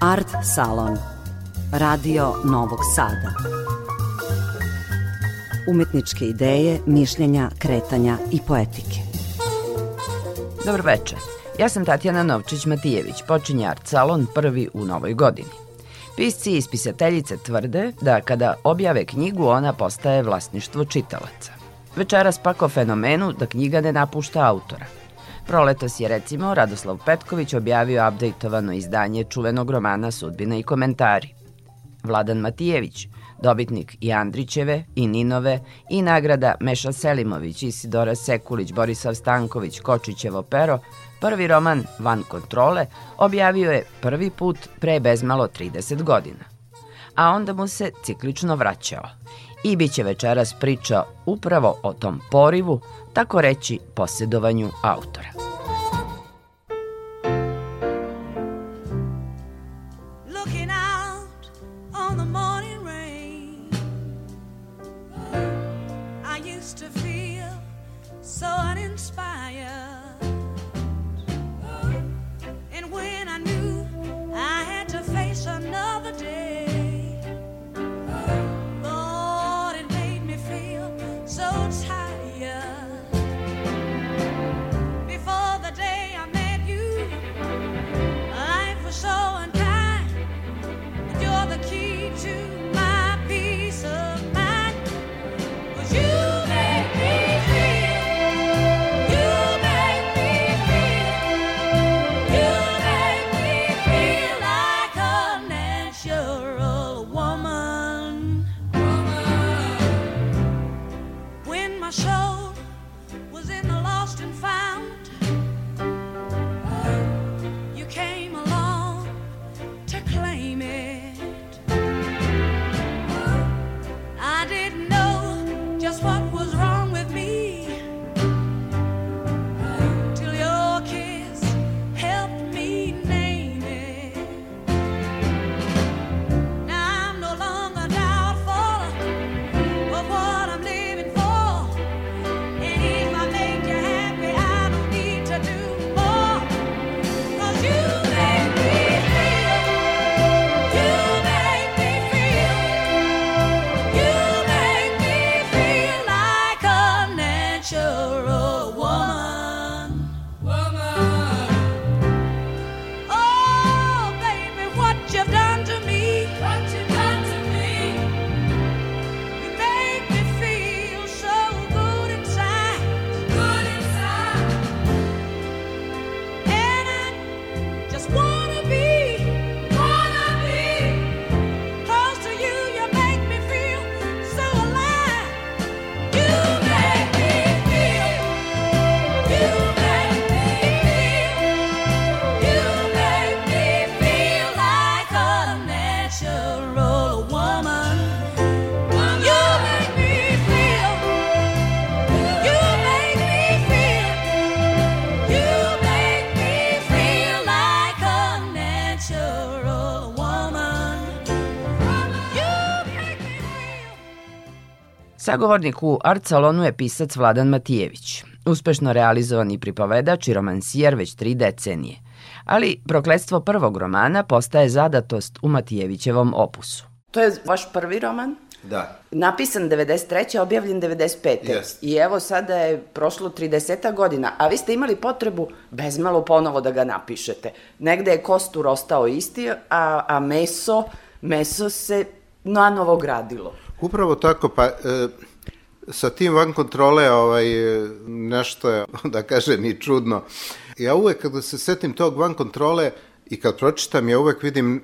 Art Salon Radio Novog Sada Umetničke ideje, mišljenja, kretanja i poetike Dobro večer. Ja sam Tatjana Novčić-Matijević, počinje Art Salon prvi u novoj godini. Pisci i spisateljice tvrde da kada objave knjigu ona postaje vlasništvo čitalaca. Večeras pak o fenomenu da knjiga ne napušta autora – Proletos je recimo Radoslav Petković objavio updateovano izdanje čuvenog romana Sudbine i komentari. Vladan Matijević, dobitnik i Andrićeve, i Ninove, i nagrada Meša Selimović, Isidora Sekulić, Borisav Stanković, Kočićevo pero, prvi roman Van kontrole objavio je prvi put pre bezmalo 30 godina. A onda mu se ciklično vraćao. I bit će večeras priča upravo o tom porivu, tako reći posjedovanju autora. was in the lost and found. Sagovornik u art salonu je pisac Vladan Matijević, uspešno realizovani pripovedač i romansijer već tri decenije. Ali prokledstvo prvog romana postaje zadatost u Matijevićevom opusu. To je vaš prvi roman? Da. Napisan 93. objavljen 95. Yes. I evo sada je prošlo 30 godina, a vi ste imali potrebu bezmalo ponovo da ga napišete. Negde je kostur ostao isti, a, a meso, meso se na novo gradilo. Upravo tako, pa e, sa tim van kontrole ovaj, nešto je, da kažem, i čudno. Ja uvek kada se setim tog van kontrole i kad pročitam, ja uvek vidim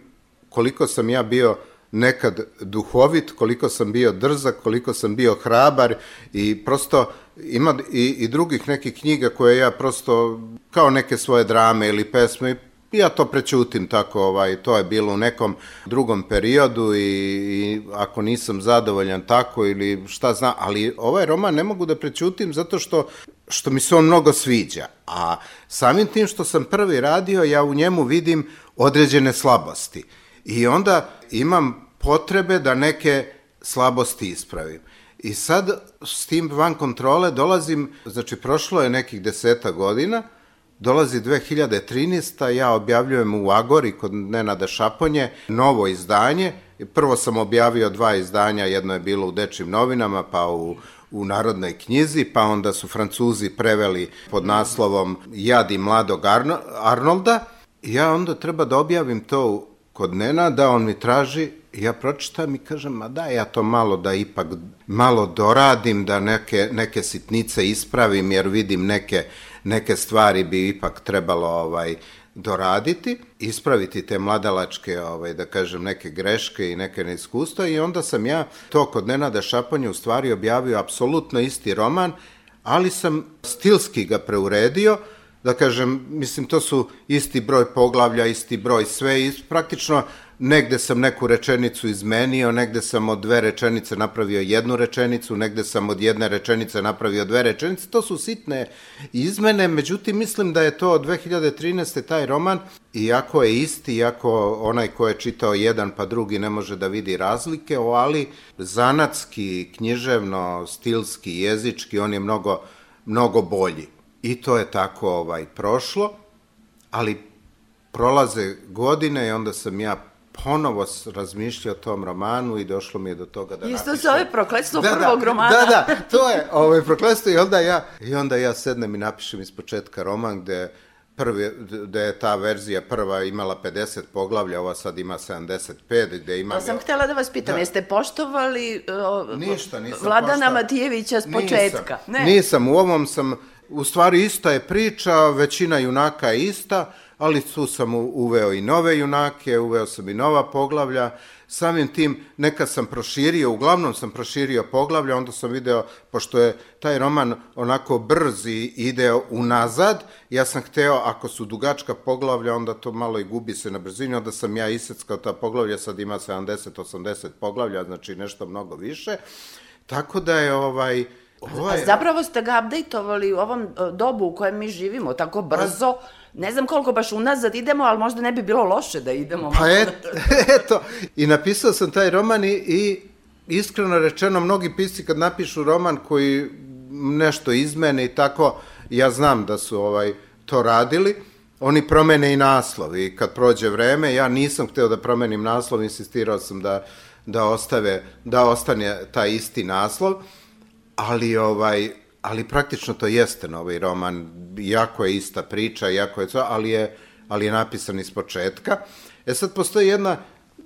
koliko sam ja bio nekad duhovit, koliko sam bio drzak, koliko sam bio hrabar i prosto ima i, i drugih nekih knjiga koje ja prosto kao neke svoje drame ili pesme ja to prećutim tako, ovaj, to je bilo u nekom drugom periodu i, i ako nisam zadovoljan tako ili šta zna, ali ovaj roman ne mogu da prećutim zato što što mi se on mnogo sviđa, a samim tim što sam prvi radio, ja u njemu vidim određene slabosti i onda imam potrebe da neke slabosti ispravim. I sad s tim van kontrole dolazim, znači prošlo je nekih deseta godina, Dolazi 2013. ja objavljujem u Agori kod Nenada Šaponje novo izdanje. Prvo sam objavio dva izdanja, jedno je bilo u Dečim novinama, pa u u Narodnoj knjizi, pa onda su Francuzi preveli pod naslovom Jadi mladog Arno, Arnolda. Ja onda treba da objavim to kod Nena, da on mi traži, ja pročitam i kažem, ma da, ja to malo da ipak malo doradim, da neke, neke sitnice ispravim, jer vidim neke, neke stvari bi ipak trebalo ovaj, doraditi, ispraviti te mladalačke, ovaj, da kažem, neke greške i neke neiskustva i onda sam ja to kod Nenada Šapanja u stvari objavio apsolutno isti roman, ali sam stilski ga preuredio, da kažem, mislim, to su isti broj poglavlja, isti broj sve i praktično negde sam neku rečenicu izmenio, negde sam od dve rečenice napravio jednu rečenicu, negde sam od jedne rečenice napravio dve rečenice, to su sitne izmene, međutim mislim da je to od 2013. taj roman, iako je isti, iako onaj ko je čitao jedan pa drugi ne može da vidi razlike, ali zanatski, književno, stilski, jezički, on je mnogo, mnogo bolji. I to je tako ovaj prošlo, ali prolaze godine i onda sam ja ponovo razmišljao o tom romanu i došlo mi je do toga da Isto se ove prokletstvo da, prvog da, romana. Da, da, to je ovaj prokletstvo i onda ja, i onda ja sednem i napišem iz početka roman gde prvi, da je ta verzija prva imala 50 poglavlja, ova sad ima 75, gde ima... To sam htela da vas pitam, da. jeste poštovali uh, Ništa, nisam Vladana poštao. Matijevića s početka? Nisam, ne. nisam, u ovom sam, u stvari ista je priča, većina junaka je ista, ali tu sam uveo i nove junake, uveo sam i nova poglavlja, samim tim neka sam proširio, uglavnom sam proširio poglavlja, onda sam video, pošto je taj roman onako brz i ide unazad, ja sam hteo, ako su dugačka poglavlja, onda to malo i gubi se na brzini, onda sam ja iseckao ta poglavlja, sad ima 70-80 poglavlja, znači nešto mnogo više, tako da je ovaj, Ovo je... A zapravo ste ga updateovali u ovom e, dobu u kojem mi živimo, tako brzo, pa, ne znam koliko baš unazad idemo, ali možda ne bi bilo loše da idemo. Pa et, eto, i napisao sam taj roman i, i iskreno rečeno, mnogi pisci kad napišu roman koji nešto izmene i tako, ja znam da su ovaj to radili, oni promene i naslov i kad prođe vreme, ja nisam hteo da promenim naslov, insistirao sam da, da, ostave, da ostane taj isti naslov, ali ovaj, ali praktično to jeste novi roman, jako je ista priča, jako je to, ali je, ali je napisan iz početka. E sad postoji jedna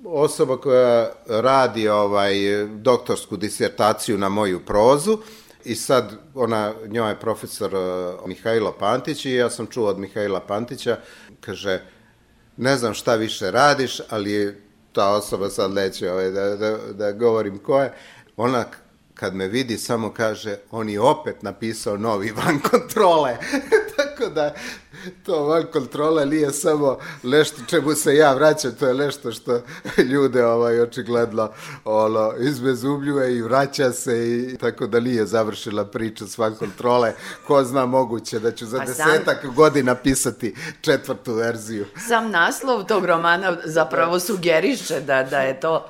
osoba koja radi ovaj doktorsku disertaciju na moju prozu i sad ona, njoj je profesor uh, Mihajlo Pantić i ja sam čuo od Mihajla Pantića, kaže, ne znam šta više radiš, ali ta osoba sad neće ovaj, da, da, da govorim ko je, ona kad me vidi samo kaže on je opet napisao novi van kontrole. Tako da to van kontrole nije samo nešto čemu se ja vraćam, to je nešto što ljude ovaj, očigledno ono, izbezubljuje i vraća se i tako da nije završila priča s van kontrole. Ko zna moguće da ću za A desetak sam... godina pisati četvrtu verziju. Sam naslov tog romana zapravo sugeriše da, da je to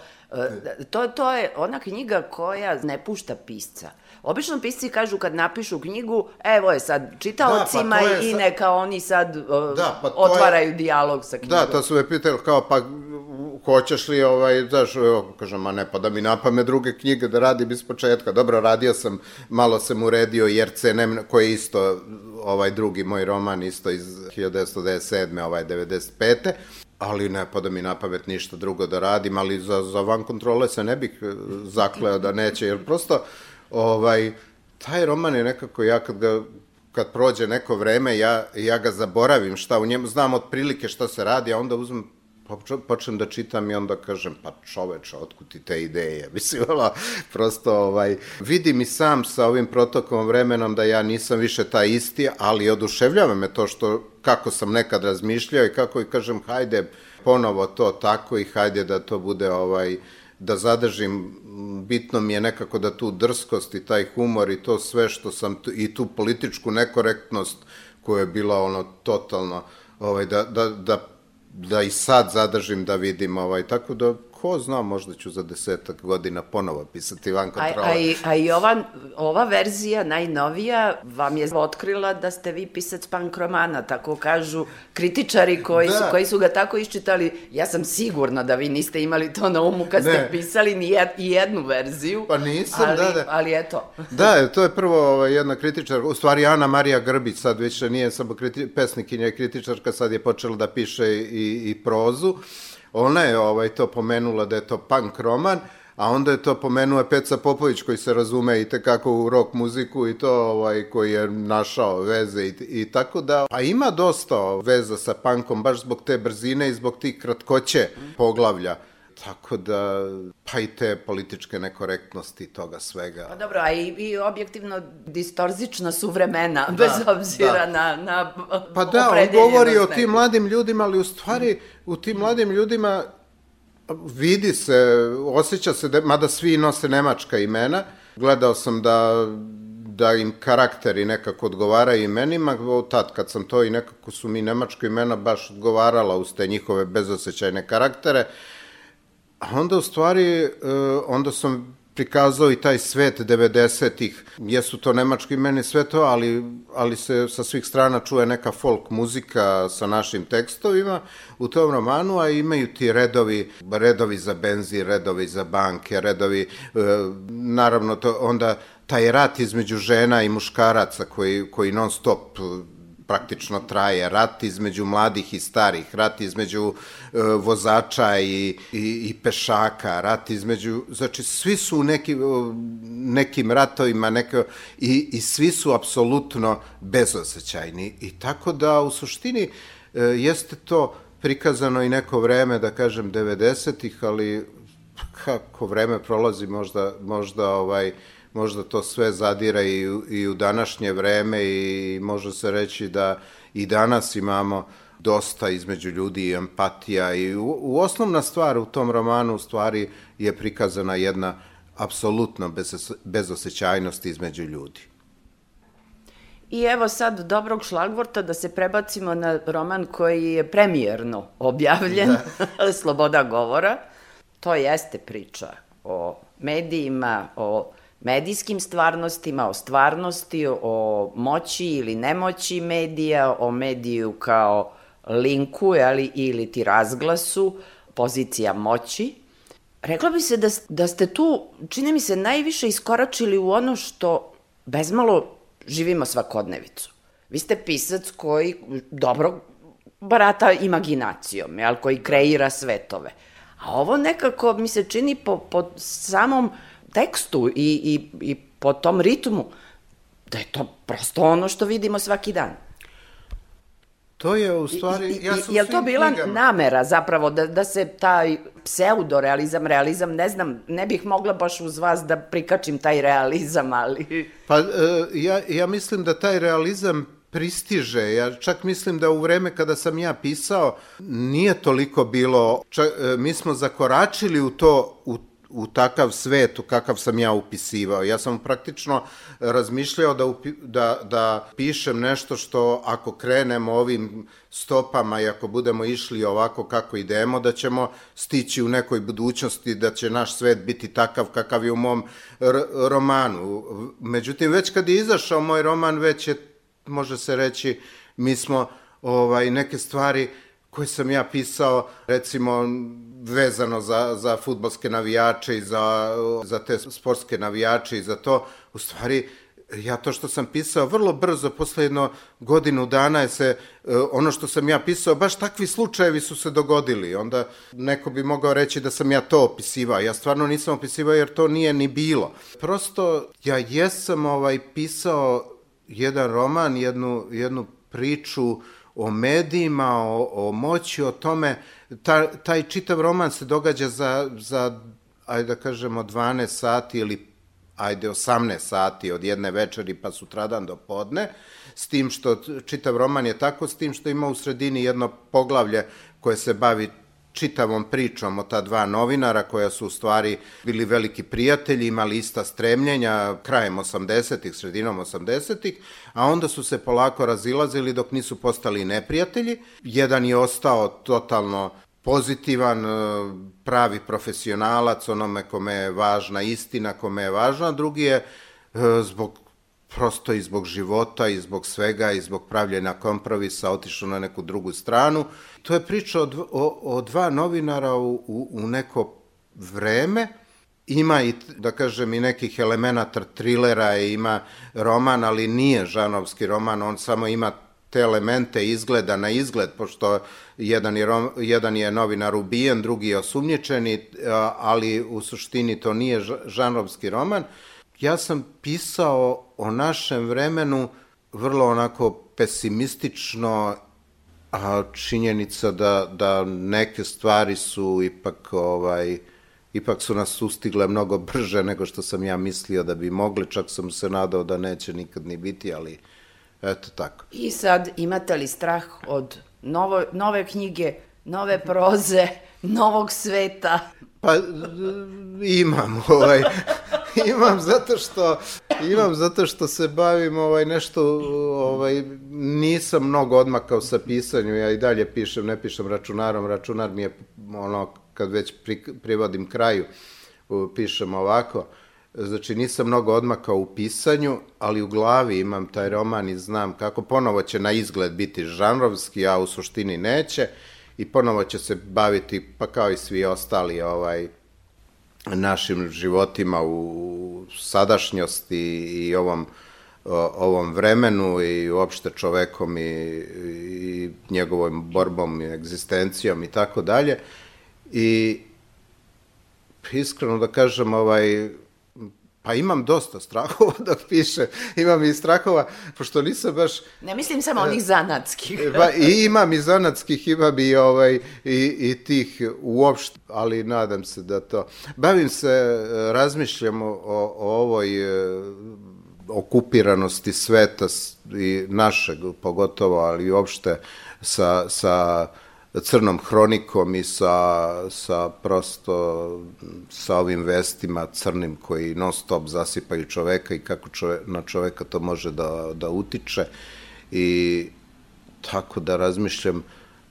to, to je ona knjiga koja ne pušta pisca. Obično pisci kažu kad napišu knjigu, evo je sad čitaocima da, pa i sad... neka oni sad uh, da, pa otvaraju je... dijalog sa knjigom. Da, to su me pitali kao, pa hoćeš li, ovaj, znaš, evo, kažem, ma ne, pa da mi napame druge knjige da radim iz početka. Dobro, radio sam, malo sam uredio Jercenem, koji je isto, ovaj drugi moj roman, isto iz 1997. ovaj 95 ali ne pada mi na pamet ništa drugo da radim, ali za, za van kontrole se ne bih e, zakleo da neće, jer prosto ovaj, taj roman je nekako, ja kad ga kad prođe neko vreme, ja, ja ga zaboravim šta u njemu, znam otprilike šta se radi, a onda uzmem počnem da čitam i onda kažem, pa čoveče, otkud ti te ideje? Mislim, ono, prosto, ovaj, vidim i sam sa ovim protokom vremenom da ja nisam više ta isti, ali oduševljava me to što, kako sam nekad razmišljao i kako i kažem, hajde, ponovo to tako i hajde da to bude ovaj, da zadržim, bitno mi je nekako da tu drskost i taj humor i to sve što sam, i tu političku nekorektnost koja je bila ono totalno, ovaj, da, da, da da i sad zadržim da vidim, ovaj, tako da ko zna, možda ću za desetak godina ponovo pisati van kontrola. A, a, i, a i ova, ova verzija, najnovija, vam je otkrila da ste vi pisac punk romana, tako kažu kritičari koji, da. su, koji su ga tako iščitali. Ja sam sigurna da vi niste imali to na umu kad ne. ste pisali ni jed, jednu verziju. Pa nisam, ali, da, da. Ali eto. da, to je prvo ovaj, jedna kritičar, u stvari Ana Marija Grbić, sad više nije samo kriti, pesnikinja i kritičarka, sad je počela da piše i, i prozu. Ona je ovaj, to pomenula da je to punk roman, a onda je to pomenuo Peca Popović koji se razume i tekako u rock muziku i to ovaj koji je našao veze i, i tako da a ima dosta veza sa punkom baš zbog te brzine i zbog tih kratkoće poglavlja. Tako da, pa i te političke nekorektnosti toga svega. Pa dobro, a i, i objektivno distorzična su vremena, da, bez obzira da. na, na Pa da, on govori o tim mladim ljudima, ali u stvari u tim mladim ljudima vidi se, osjeća se, da, mada svi nose nemačka imena, gledao sam da da im karakteri nekako odgovaraju imenima, tad kad sam to i nekako su mi nemačka imena baš odgovarala uz te njihove bezosećajne karaktere, A onda u stvari, e, onda sam prikazao i taj svet 90-ih. Jesu to nemački meni sve to, ali, ali se sa svih strana čuje neka folk muzika sa našim tekstovima u tom romanu, a imaju ti redovi, redovi za benzin, redovi za banke, redovi, e, naravno to onda taj rat između žena i muškaraca koji, koji non stop praktično traje, rat između mladih i starih, rat između e, vozača i, i, i pešaka, rat između, znači svi su u nekim, nekim ratovima neke, i, i svi su apsolutno bezosećajni. I tako da u suštini e, jeste to prikazano i neko vreme, da kažem, 90-ih, ali kako vreme prolazi možda, možda ovaj, možda to sve zadira i, i u današnje vreme i može se reći da i danas imamo dosta između ljudi i empatija i u, u osnovna stvar u tom romanu u stvari je prikazana jedna apsolutno bez, bezosećajnost između ljudi. I evo sad dobrog šlagvorta da se prebacimo na roman koji je premijerno objavljen, da. Sloboda govora. To jeste priča o medijima, o medijskim stvarnostima, o stvarnosti, o moći ili nemoći medija, o mediju kao linku ali, ili ti razglasu, pozicija moći. Rekla bi se da, da ste tu, čini mi se, najviše iskoračili u ono što bezmalo živimo svakodnevicu. Vi ste pisac koji dobro barata imaginacijom, jel, koji kreira svetove. A ovo nekako mi se čini po, po samom tekstu i, i, i po tom ritmu, da je to prosto ono što vidimo svaki dan. To je u stvari... I, i, ja je li to bila knjigama. namera zapravo da, da se taj pseudorealizam, realizam, ne znam, ne bih mogla baš uz vas da prikačim taj realizam, ali... Pa uh, ja, ja mislim da taj realizam pristiže. Ja čak mislim da u vreme kada sam ja pisao nije toliko bilo, čak, uh, mi smo zakoračili u to, u u takav svet u kakav sam ja upisivao. Ja sam praktično razmišljao da, upi, da, da pišem nešto što ako krenemo ovim stopama i ako budemo išli ovako kako idemo, da ćemo stići u nekoj budućnosti, da će naš svet biti takav kakav je u mom romanu. Međutim, već kad je izašao moj roman, već je, može se reći, mi smo ovaj, neke stvari koje sam ja pisao, recimo vezano za, za futbalske navijače i za, za te sportske navijače i za to, u stvari, ja to što sam pisao vrlo brzo, posle jedno godinu dana je se, e, ono što sam ja pisao, baš takvi slučajevi su se dogodili. Onda neko bi mogao reći da sam ja to opisivao. Ja stvarno nisam opisivao jer to nije ni bilo. Prosto, ja jesam ovaj, pisao jedan roman, jednu, jednu priču o medijima, o, o moći, o tome, ta, taj čitav roman se događa za, za, ajde da kažemo, 12 sati ili ajde 18 sati od jedne večeri pa sutradan do podne, s tim što čitav roman je tako, s tim što ima u sredini jedno poglavlje koje se bavi čitavom pričom o ta dva novinara koja su u stvari bili veliki prijatelji, imali ista stremljenja krajem 80-ih, sredinom 80-ih, a onda su se polako razilazili dok nisu postali neprijatelji. Jedan je ostao totalno pozitivan, pravi profesionalac, onome kome je važna istina, kome je važna, drugi je zbog prosto i zbog života i zbog svega i zbog pravljena kompromisa otišao na neku drugu stranu. To je priča o, o, o dva novinara u, u, u neko vreme, ima i, da kažem, i nekih elemenata trilera, ima roman, ali nije žanovski roman, on samo ima te elemente izgleda na izgled, pošto jedan je, rom, jedan je novinar ubijen, drugi je osumnječeni, ali u suštini to nije žanovski roman. Ja sam pisao o našem vremenu vrlo onako pesimistično, a činjenica da, da neke stvari su ipak ovaj, ipak su nas ustigle mnogo brže nego što sam ja mislio da bi mogli, čak sam se nadao da neće nikad ni biti, ali eto tako. I sad imate li strah od novo, nove knjige, nove proze, novog sveta? Pa imam, ovaj, imam zato što imam zato što se bavim ovaj nešto ovaj nisam mnogo odmakao sa pisanju, ja i dalje pišem, ne pišem računarom, računar mi je ono kad već pri, privodim kraju, pišem ovako, znači nisam mnogo odmakao u pisanju, ali u glavi imam taj roman i znam kako ponovo će na izgled biti žanrovski, a u suštini neće. I ponovo će se baviti, pa kao i svi ostali, ovaj, našim životima u sadašnjosti i ovom ovom vremenu i uopšte čovekom i, i njegovom borbom i egzistencijom i tako dalje. I iskreno da kažem, ovaj, Pa imam dosta strahova dok piše, imam i strahova, pošto nisam baš... Ne mislim samo onih zanatskih. Pa, i imam i zanatskih, imam i, ovaj, i, i tih uopšte, ali nadam se da to... Bavim se, razmišljam o, o ovoj e, okupiranosti sveta i našeg pogotovo, ali i uopšte sa, sa crnom hronikom i sa, sa prosto sa ovim vestima crnim koji non stop zasipaju čoveka i kako čove, na čoveka to može da, da utiče i tako da razmišljam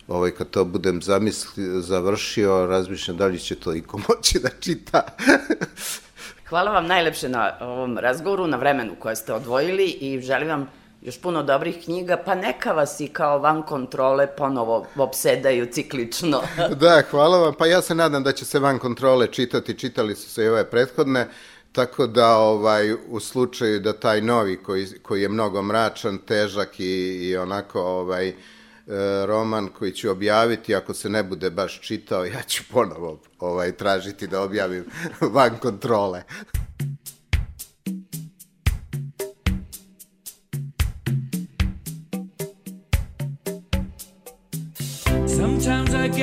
ovaj, kad to budem zamisli, završio, razmišljam da li će to iko moći da čita. Hvala vam najlepše na ovom razgovoru, na vremenu koje ste odvojili i želim vam još puno dobrih knjiga, pa neka vas i kao van kontrole ponovo opsedaju ciklično. da, hvala vam. Pa ja se nadam da će se van kontrole čitati, čitali su se i ove prethodne, tako da ovaj u slučaju da taj novi koji, koji je mnogo mračan, težak i, i onako ovaj e, roman koji ću objaviti, ako se ne bude baš čitao, ja ću ponovo ovaj tražiti da objavim van kontrole.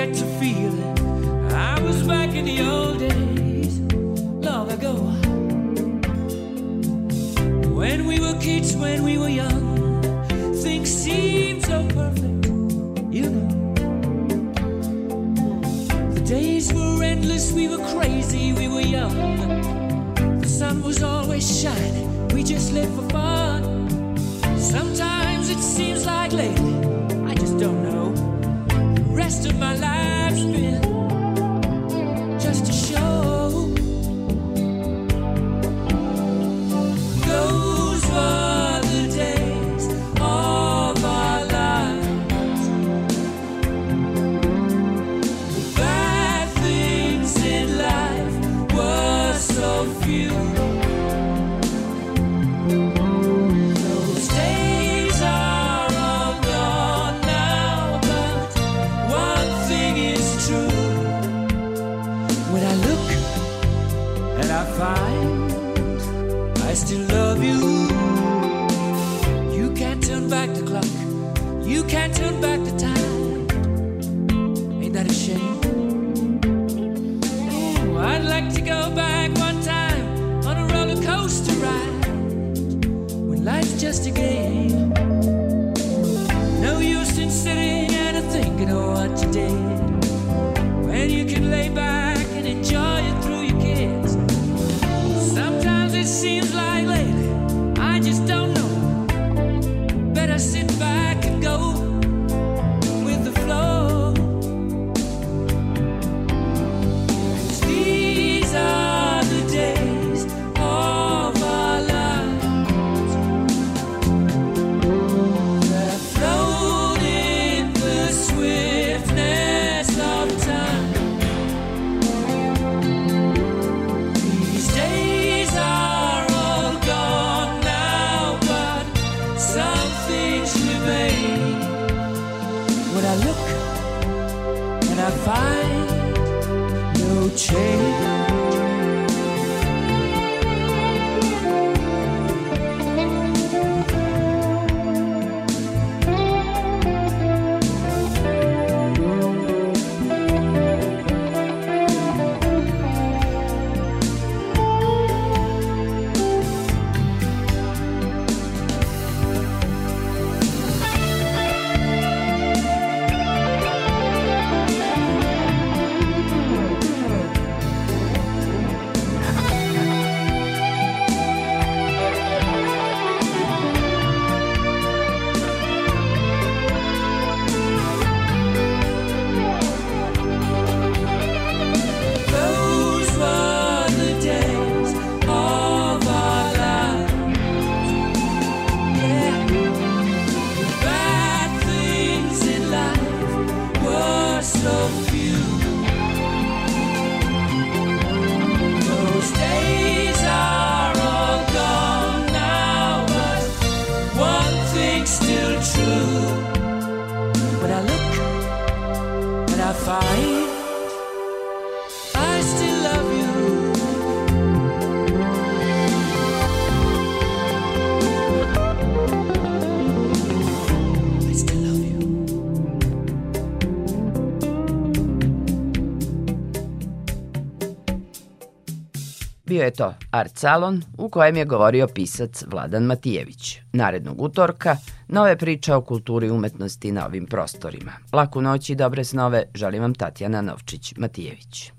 Get to feeling I was back in the old days, long ago. When we were kids, when we were young, things seemed so perfect, you know. The days were endless, we were crazy, we were young. The sun was always shining, we just lived for fun. Sometimes it seems like lately, I just don't know The rest of my life's Bio je to Art Salon u kojem je govorio pisac Vladan Matijević. Narednog utorka nove priče o kulturi i umetnosti na ovim prostorima. Laku noć i dobre snove želim vam Tatjana Novčić-Matijević.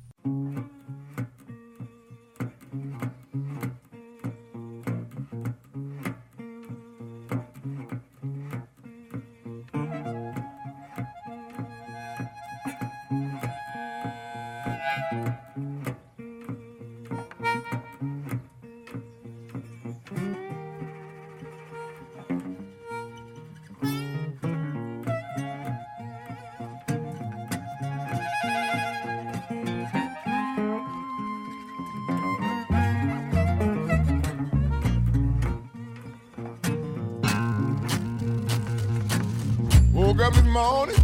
Woke up this morning,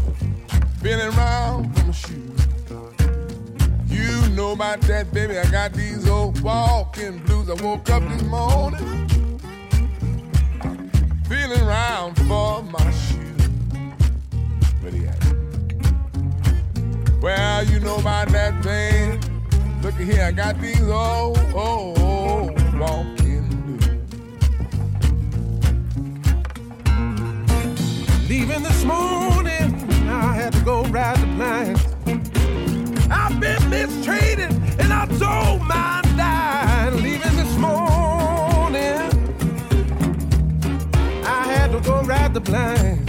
feeling round for my shoes. You know about that, baby. I got these old walking blues. I woke up this morning, feeling round for my shoes. Where at? Well, you know about that thing. Look at here, I got these old, old, old walking Leaving this morning, I had to go ride the blind. I've been mistreated and I told my dying. Leaving this morning, I had to go ride the blind.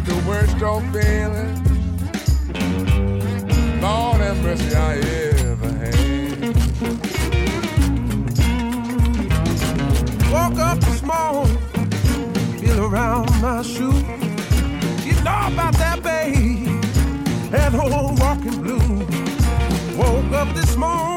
Got the worst old feeling. Lord have mercy, I ever had. Woke up this morning, feel around my shoe. You know about that babe, that old walking blue. Woke up this morning,